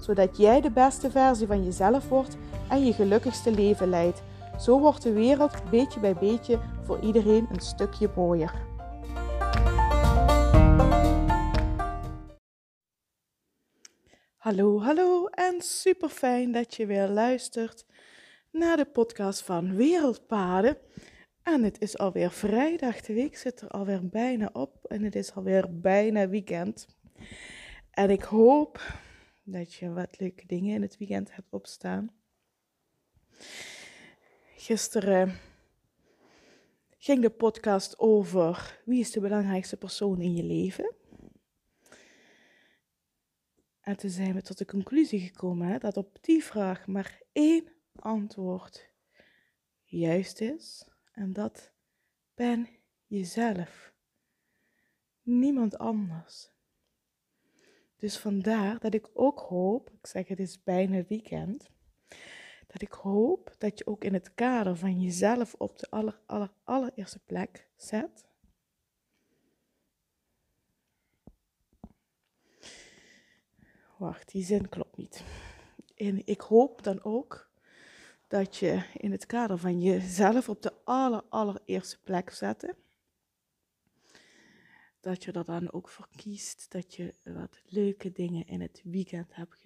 zodat jij de beste versie van jezelf wordt en je gelukkigste leven leidt. Zo wordt de wereld beetje bij beetje voor iedereen een stukje mooier. Hallo, hallo en super fijn dat je weer luistert naar de podcast van Wereldpaden. En het is alweer vrijdag, de week zit er alweer bijna op en het is alweer bijna weekend. En ik hoop dat je wat leuke dingen in het weekend hebt opstaan. Gisteren ging de podcast over wie is de belangrijkste persoon in je leven. En toen zijn we tot de conclusie gekomen dat op die vraag maar één antwoord juist is. En dat ben jezelf. Niemand anders. Dus vandaar dat ik ook hoop, ik zeg het is bijna weekend, dat ik hoop dat je ook in het kader van jezelf op de aller, aller, allereerste plek zet. Wacht, die zin klopt niet. En ik hoop dan ook dat je in het kader van jezelf op de aller, allereerste plek zet dat je er dan ook voor kiest dat je wat leuke dingen in het weekend hebt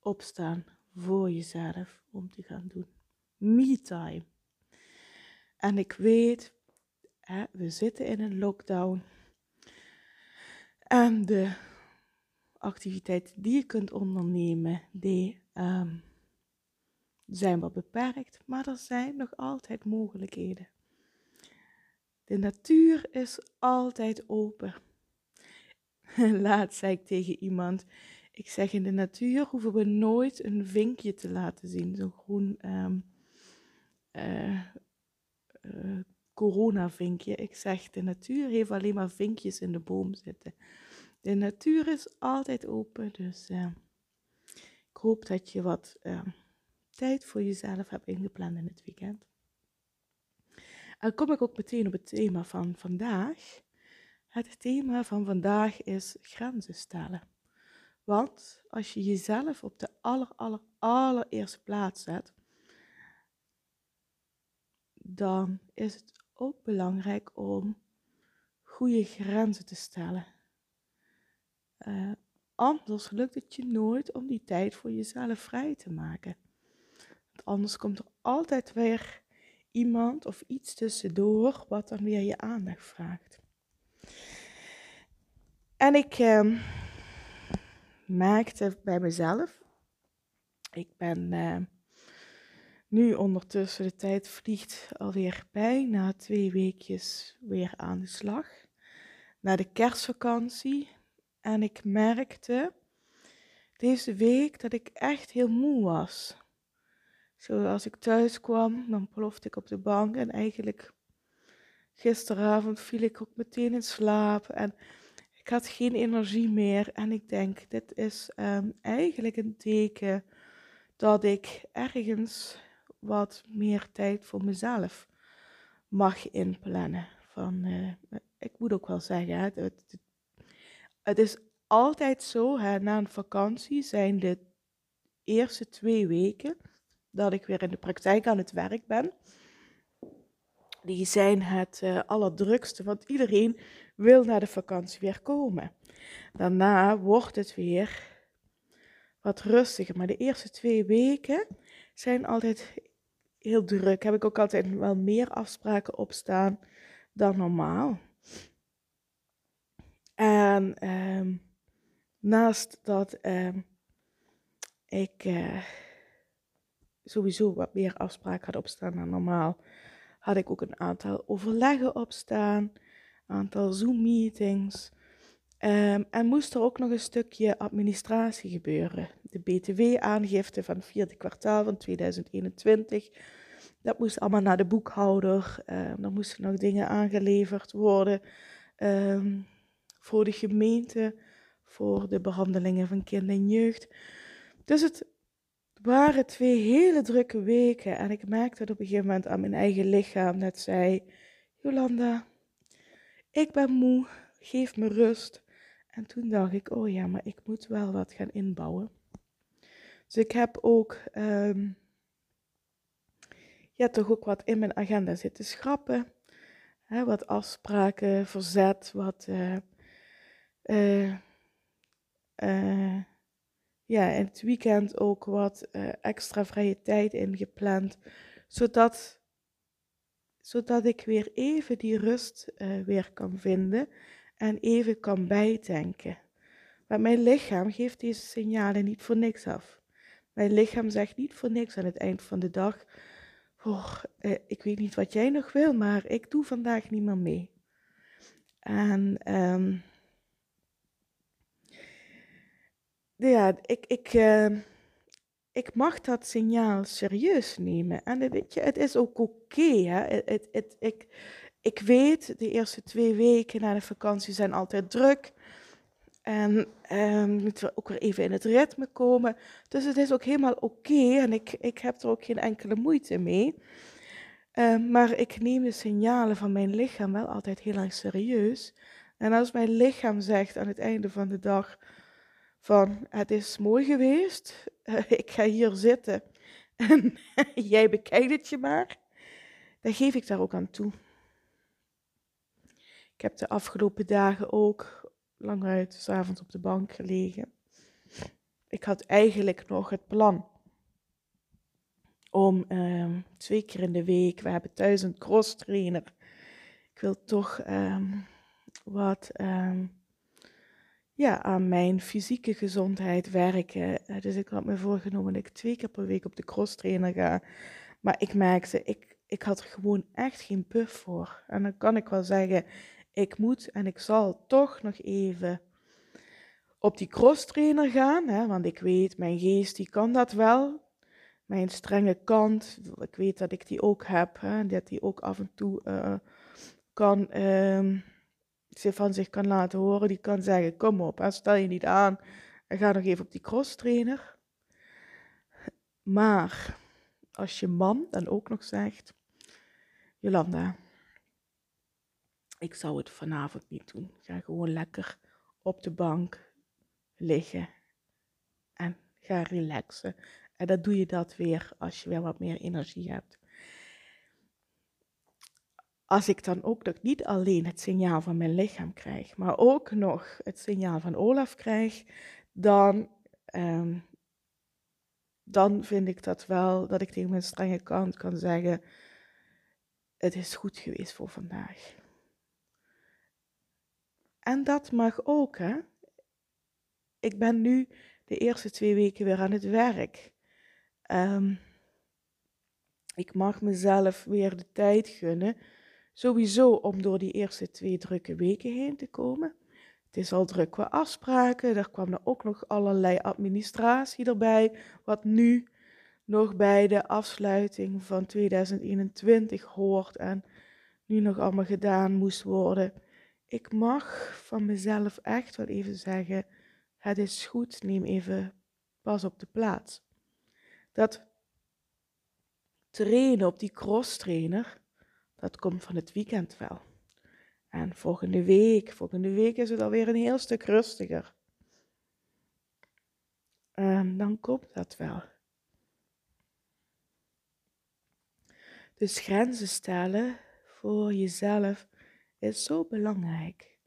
opstaan voor jezelf om te gaan doen. Me time. En ik weet, hè, we zitten in een lockdown. En de activiteiten die je kunt ondernemen, die um, zijn wat beperkt, maar er zijn nog altijd mogelijkheden. De natuur is altijd open. Laat zei ik tegen iemand. Ik zeg in de natuur hoeven we nooit een vinkje te laten zien. Zo'n groen um, coronavinkje. Ik zeg de natuur heeft alleen maar vinkjes in de boom zitten. De natuur is altijd open. Dus uh, ik hoop dat je wat ehm, tijd voor jezelf hebt ingepland in het weekend. En kom ik ook meteen op het thema van vandaag. Het thema van vandaag is grenzen stellen. Want als je jezelf op de aller, aller, allereerste plaats zet, dan is het ook belangrijk om goede grenzen te stellen. Uh, anders lukt het je nooit om die tijd voor jezelf vrij te maken. Want anders komt er altijd weer iemand of iets tussendoor wat dan weer je aandacht vraagt. En ik uh, merkte bij mezelf, ik ben uh, nu ondertussen, de tijd vliegt alweer bijna twee weekjes weer aan de slag. Na de kerstvakantie. En ik merkte deze week dat ik echt heel moe was. Zo als ik thuis kwam, dan plofte ik op de bank en eigenlijk gisteravond viel ik ook meteen in slaap en ik had geen energie meer. En ik denk, dit is um, eigenlijk een teken dat ik ergens wat meer tijd voor mezelf mag inplannen. Van, uh, ik moet ook wel zeggen, het, het, is altijd zo, na een vakantie zijn de eerste twee weken dat ik weer in de praktijk aan het werk ben. Die zijn het uh, allerdrukste, want iedereen wil naar de vakantie weer komen. Daarna wordt het weer wat rustiger, maar de eerste twee weken zijn altijd heel druk. Heb ik ook altijd wel meer afspraken opstaan dan normaal. En um, naast dat um, ik uh, sowieso wat meer afspraken had opstaan dan normaal, had ik ook een aantal overleggen opstaan, een aantal Zoom-meetings. Um, en moest er ook nog een stukje administratie gebeuren. De BTW-aangifte van vierde kwartaal van 2021. Dat moest allemaal naar de boekhouder. Um, er moesten nog dingen aangeleverd worden um, voor de gemeente, voor de behandelingen van kind en jeugd. Dus het waren twee hele drukke weken. En ik merkte op een gegeven moment aan mijn eigen lichaam dat zei: Jolanda, ik ben moe, geef me rust. En toen dacht ik, oh ja, maar ik moet wel wat gaan inbouwen. Dus ik heb ook, um, ja, toch ook wat in mijn agenda zitten schrappen. Wat afspraken, verzet, wat, uh, ja, in het weekend ook wat extra vrije tijd ingepland. Zodat, zodat ik weer even die rust weer kan vinden en even kan bijtanken. Maar mijn lichaam geeft deze signalen niet voor niks af. Mijn lichaam zegt niet voor niks aan het eind van de dag: oh, eh, Ik weet niet wat jij nog wil, maar ik doe vandaag niet meer mee. En um, ja, ik, ik, uh, ik mag dat signaal serieus nemen. En weet je, het is ook oké. Okay, het, het, ik, ik weet, de eerste twee weken na de vakantie zijn altijd druk. En um, moeten we ook weer even in het ritme komen. Dus het is ook helemaal oké en ik, ik heb er ook geen enkele moeite mee. Um, maar ik neem de signalen van mijn lichaam wel altijd heel erg serieus. En als mijn lichaam zegt aan het einde van de dag van het is mooi geweest, ik ga hier zitten en jij bekijkt het je maar, dan geef ik daar ook aan toe. Ik heb de afgelopen dagen ook lang uit, s'avonds op de bank gelegen. Ik had eigenlijk nog het plan om um, twee keer in de week, we hebben thuis een cross trainer. Ik wil toch um, wat um, ja, aan mijn fysieke gezondheid werken. Eh, dus ik had me voorgenomen dat ik twee keer per week op de cross trainer ga. Maar ik merkte, ik, ik had er gewoon echt geen puff voor. En dan kan ik wel zeggen, ik moet en ik zal toch nog even op die crosstrainer gaan, hè, want ik weet, mijn geest die kan dat wel. Mijn strenge kant, ik weet dat ik die ook heb, hè, dat die ook af en toe uh, kan, uh, van zich kan laten horen. Die kan zeggen, kom op, stel je niet aan en ga nog even op die crosstrainer. Maar als je man dan ook nog zegt, Jolanda, ik zou het vanavond niet doen. Ga gewoon lekker op de bank liggen en ga relaxen. En dan doe je dat weer als je weer wat meer energie hebt. Als ik dan ook nog niet alleen het signaal van mijn lichaam krijg, maar ook nog het signaal van Olaf krijg, dan, um, dan vind ik dat wel dat ik tegen mijn strenge kant kan zeggen: Het is goed geweest voor vandaag. En dat mag ook, hè. Ik ben nu de eerste twee weken weer aan het werk. Um, ik mag mezelf weer de tijd gunnen, sowieso om door die eerste twee drukke weken heen te komen. Het is al druk qua afspraken, er kwam er ook nog allerlei administratie erbij, wat nu nog bij de afsluiting van 2021 hoort en nu nog allemaal gedaan moest worden ik mag van mezelf echt wel even zeggen: het is goed, neem even pas op de plaats. Dat trainen op die cross trainer, dat komt van het weekend wel. En volgende week, volgende week is het alweer een heel stuk rustiger. En dan komt dat wel. Dus grenzen stellen voor jezelf is zo belangrijk.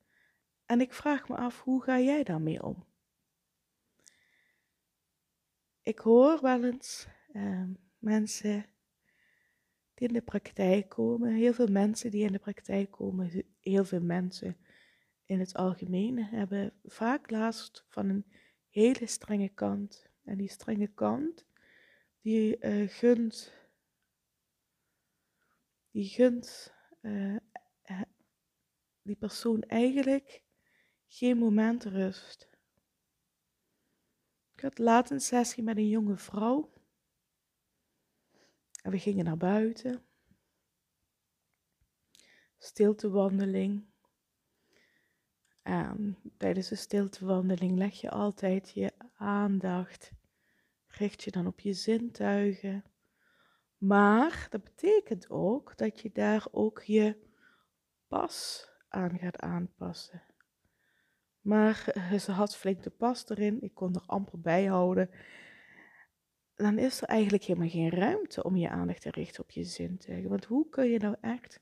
En ik vraag me af, hoe ga jij daarmee om? Ik hoor wel eens uh, mensen die in de praktijk komen, heel veel mensen die in de praktijk komen, heel veel mensen in het algemeen hebben vaak last van een hele strenge kant. En die strenge kant, die uh, gunt, die gunt uh, die persoon eigenlijk geen moment rust. Ik had laat een sessie met een jonge vrouw. En we gingen naar buiten. Stiltewandeling. En tijdens de stiltewandeling leg je altijd je aandacht. Richt je dan op je zintuigen. Maar dat betekent ook dat je daar ook je pas aan gaat aanpassen. Maar eh, ze had flink de pas erin, ik kon er amper bij houden. Dan is er eigenlijk helemaal geen ruimte om je aandacht te richten op je zintuigen. Want hoe kun je nou echt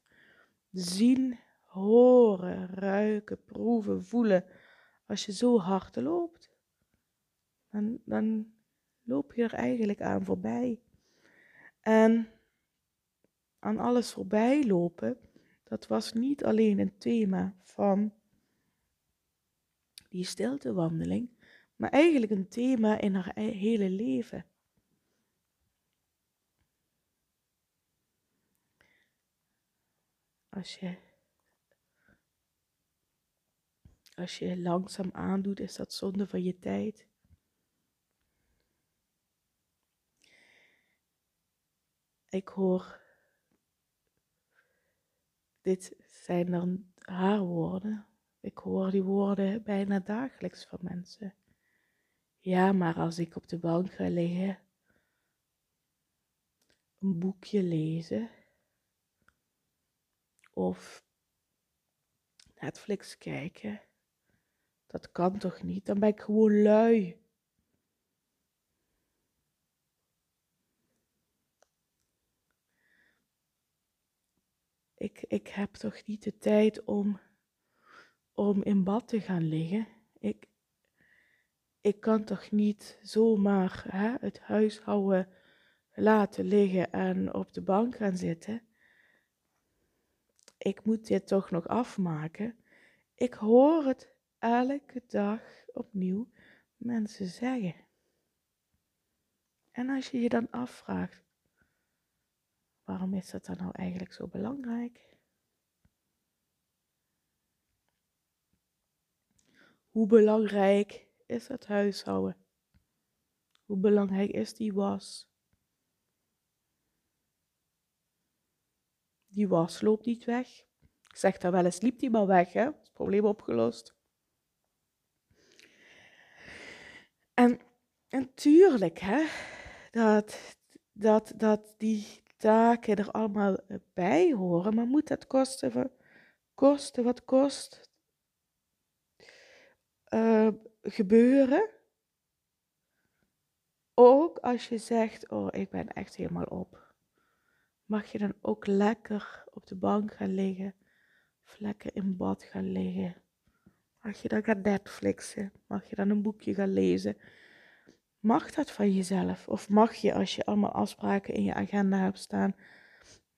zien, horen, ruiken, proeven, voelen als je zo hard loopt? Dan, dan loop je er eigenlijk aan voorbij. En aan alles voorbij lopen, dat was niet alleen een thema van die stiltewandeling, maar eigenlijk een thema in haar hele leven. Als je, als je langzaam aandoet, is dat zonde van je tijd. Ik hoor, dit zijn dan haar woorden, ik hoor die woorden bijna dagelijks van mensen. Ja, maar als ik op de bank ga liggen, een boekje lezen of Netflix kijken, dat kan toch niet? Dan ben ik gewoon lui. Ik, ik heb toch niet de tijd om om in bad te gaan liggen. Ik, ik kan toch niet zomaar hè, het huishouden laten liggen en op de bank gaan zitten. Ik moet dit toch nog afmaken. Ik hoor het elke dag opnieuw mensen zeggen. En als je je dan afvraagt, waarom is dat dan nou eigenlijk zo belangrijk? Hoe belangrijk is het huishouden? Hoe belangrijk is die was? Die was loopt niet weg. Ik zeg daar wel eens, liep die maar weg, hè? Het probleem opgelost. En natuurlijk, hè, dat, dat, dat die taken er allemaal bij horen, maar moet dat kosten, kosten wat kost? uh, gebeuren. Ook als je zegt, oh ik ben echt helemaal op. Mag je dan ook lekker op de bank gaan liggen. Of lekker in bad gaan liggen. Mag je dan gaan Netflixen. Mag je dan een boekje gaan lezen. Mag dat van jezelf? Of mag je als je allemaal afspraken in je agenda hebt staan.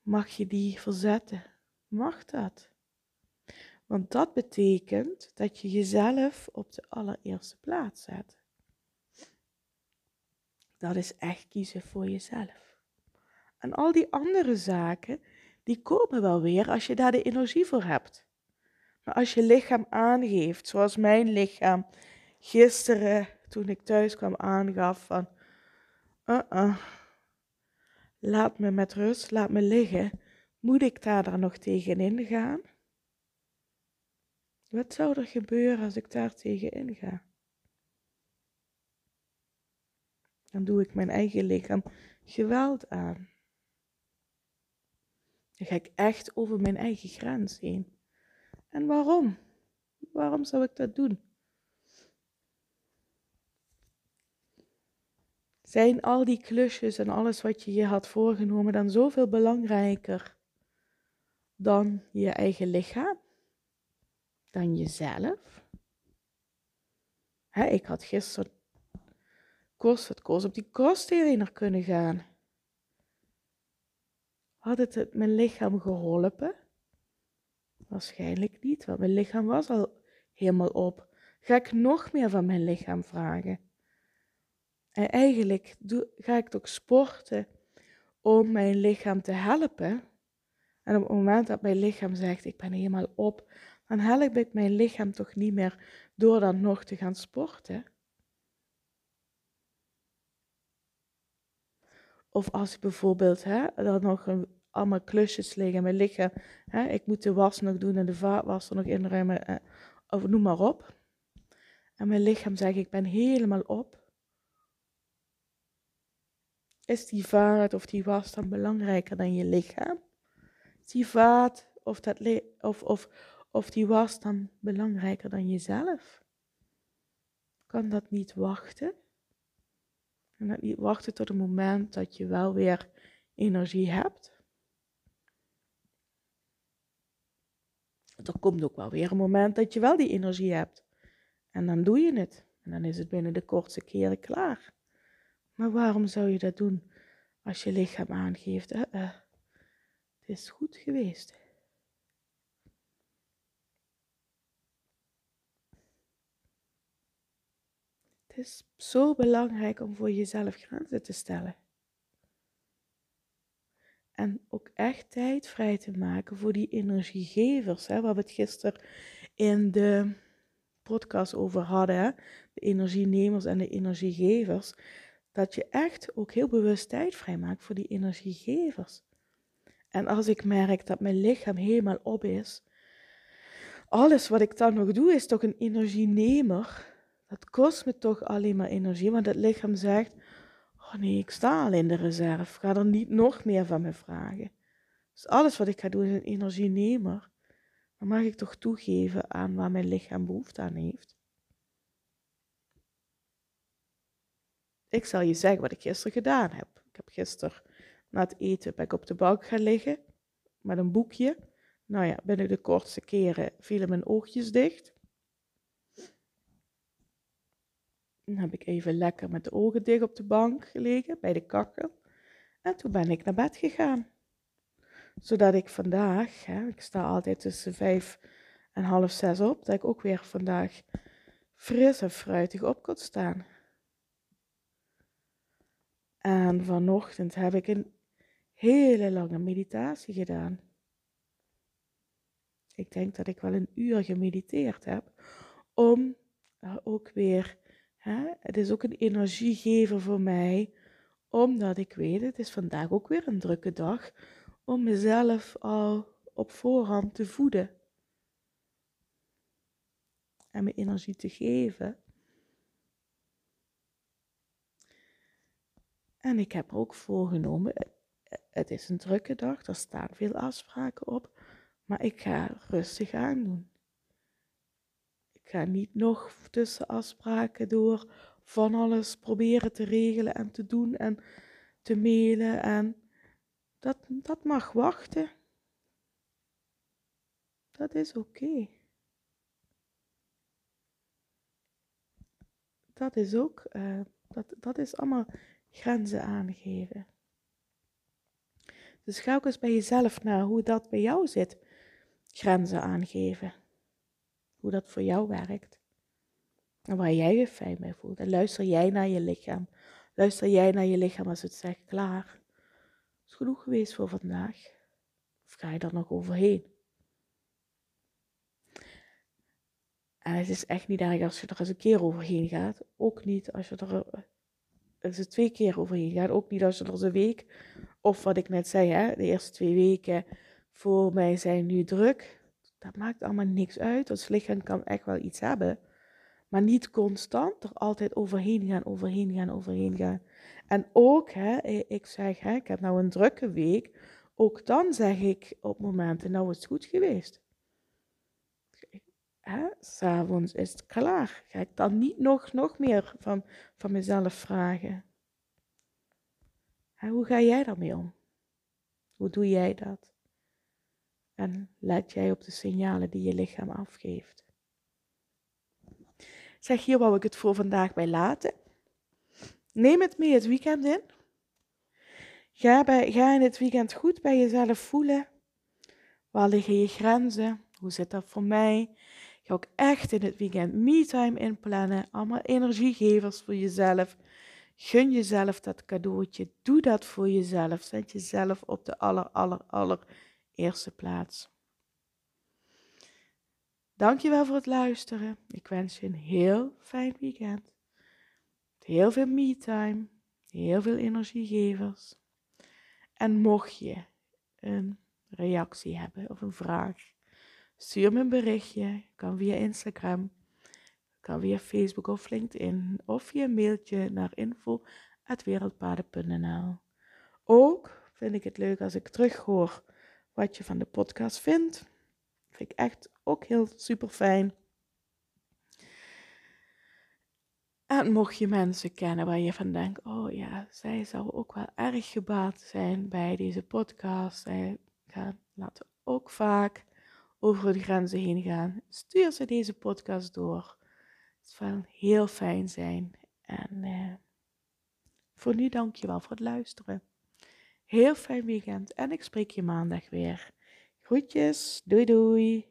Mag je die verzetten? Mag dat? Want dat betekent dat je jezelf op de allereerste plaats zet. Dat is echt kiezen voor jezelf. En al die andere zaken, die komen wel weer als je daar de energie voor hebt. Maar als je lichaam aangeeft, zoals mijn lichaam gisteren toen ik thuis kwam aangaf van, uh -uh, laat me met rust, laat me liggen, moet ik daar dan nog tegenin gaan? Wat zou er gebeuren als ik daar tegen inga? Dan doe ik mijn eigen lichaam geweld aan. Dan ga ik echt over mijn eigen grens heen. En waarom? Waarom zou ik dat doen? Zijn al die klusjes en alles wat je je had voorgenomen dan zoveel belangrijker dan je eigen lichaam? dan jezelf. Ik had gisteren kost het kost op die kosttrainer kunnen gaan. Had het, mijn lichaam geholpen? Waarschijnlijk niet, want mijn lichaam was al helemaal op. Ga ik nog meer van mijn lichaam vragen? En eigenlijk doe, ga ik toch sporten om mijn lichaam te helpen. En op het moment dat mijn lichaam zegt, ik ben helemaal op, dan help ik mijn lichaam toch niet meer door dan nog te gaan sporten. Of als ik bijvoorbeeld hè, er nog een, allemaal klusjes liggen mijn lichaam. Hè, ik moet de was nog doen en de vaatwasser nog inruimen. Eh, of noem maar op. En mijn lichaam zegt, ik ben helemaal op. Is die vaat of die was dan belangrijker dan je lichaam? Is die vaat of, dat of, of, of die was dan belangrijker dan jezelf? Kan dat niet wachten? En dat niet wachten tot het moment dat je wel weer energie hebt? Er komt ook wel weer een moment dat je wel die energie hebt. En dan doe je het. En dan is het binnen de kortste keren klaar. Maar waarom zou je dat doen als je lichaam aangeeft, uh, uh, het is goed geweest. Het is zo belangrijk om voor jezelf grenzen te stellen. En ook echt tijd vrij te maken voor die energiegevers, hè, waar we het gisteren in de podcast over hadden, hè? de energienemers en de energiegevers, dat je echt ook heel bewust tijd vrijmaakt voor die energiegevers. En als ik merk dat mijn lichaam helemaal op is, alles wat ik dan nog doe is toch een energienemer. Dat kost me toch alleen maar energie, want het lichaam zegt, oh nee, ik sta al in de reserve, ga er niet nog meer van me vragen. Dus alles wat ik ga doen is een energienemer. Dan mag ik toch toegeven aan waar mijn lichaam behoefte aan heeft. Ik zal je zeggen wat ik gisteren gedaan heb. Ik heb gisteren na het eten ik op de bank gaan liggen met een boekje. Nou ja, binnen de kortste keren vielen mijn oogjes dicht. Dan heb ik even lekker met de ogen dicht op de bank gelegen bij de kachel. En toen ben ik naar bed gegaan zodat ik vandaag, hè, ik sta altijd tussen vijf en half zes op, dat ik ook weer vandaag fris en fruitig op kon staan. En vanochtend heb ik een hele lange meditatie gedaan. Ik denk dat ik wel een uur gemediteerd heb, om ook weer, het is ook een energiegever voor mij, omdat ik weet, het is vandaag ook weer een drukke dag, om mezelf al op voorhand te voeden. En me energie te geven. En ik heb ook voorgenomen, het is een drukke dag, er staan veel afspraken op, maar ik ga rustig aandoen. Ik ga niet nog tussen afspraken door van alles proberen te regelen en te doen en te mailen en dat, dat mag wachten. Dat is oké. Dat is ook, uh, dat, dat is allemaal grenzen aangeven. Dus ga ook eens bij jezelf naar hoe dat bij jou zit. Grenzen aangeven. Hoe dat voor jou werkt. En waar jij je fijn bij voelt. En luister jij naar je lichaam. Luister jij naar je lichaam als het zegt klaar is genoeg geweest voor vandaag. Of ga je er nog overheen? En het is echt niet erg als je er eens een keer overheen gaat. Ook niet als je er eens twee keer overheen gaat. Ook niet als je er eens een week, of wat ik net zei, hè, de eerste twee weken voor mij zijn nu druk. Dat maakt allemaal niks uit. Ons lichaam kan echt wel iets hebben. Maar niet constant er altijd overheen gaan, overheen gaan, overheen gaan. En ook, hè, ik zeg, hè, ik heb nou een drukke week. Ook dan zeg ik op momenten, nou is het goed geweest. S'avonds is het klaar. Ga ik dan niet nog, nog meer van, van mezelf vragen? Hè, hoe ga jij daarmee om? Hoe doe jij dat? En let jij op de signalen die je lichaam afgeeft? Zeg, hier wou ik het voor vandaag bij laten. Neem het mee het weekend in. Ga, bij, ga in het weekend goed bij jezelf voelen. Waar liggen je grenzen? Hoe zit dat voor mij? Ga ook echt in het weekend me-time inplannen. Allemaal energiegevers voor jezelf. Gun jezelf dat cadeautje. Doe dat voor jezelf. Zet jezelf op de aller, aller, aller eerste plaats. Dankjewel voor het luisteren. Ik wens je een heel fijn weekend. Heel veel me-time. Heel veel energiegevers. En mocht je een reactie hebben of een vraag, stuur me een berichtje. Kan via Instagram, kan via Facebook of LinkedIn of via mailtje naar info.wereldpaden.nl. Ook vind ik het leuk als ik terughoor wat je van de podcast vindt. Vind ik echt ook heel super fijn. En mocht je mensen kennen waar je van denkt, oh ja, zij zou ook wel erg gebaat zijn bij deze podcast. Zij gaan, laten ook vaak over de grenzen heen gaan. Stuur ze deze podcast door. Het zal heel fijn zijn. En eh, voor nu dank je wel voor het luisteren. Heel fijn weekend en ik spreek je maandag weer. Groetjes, doei doei.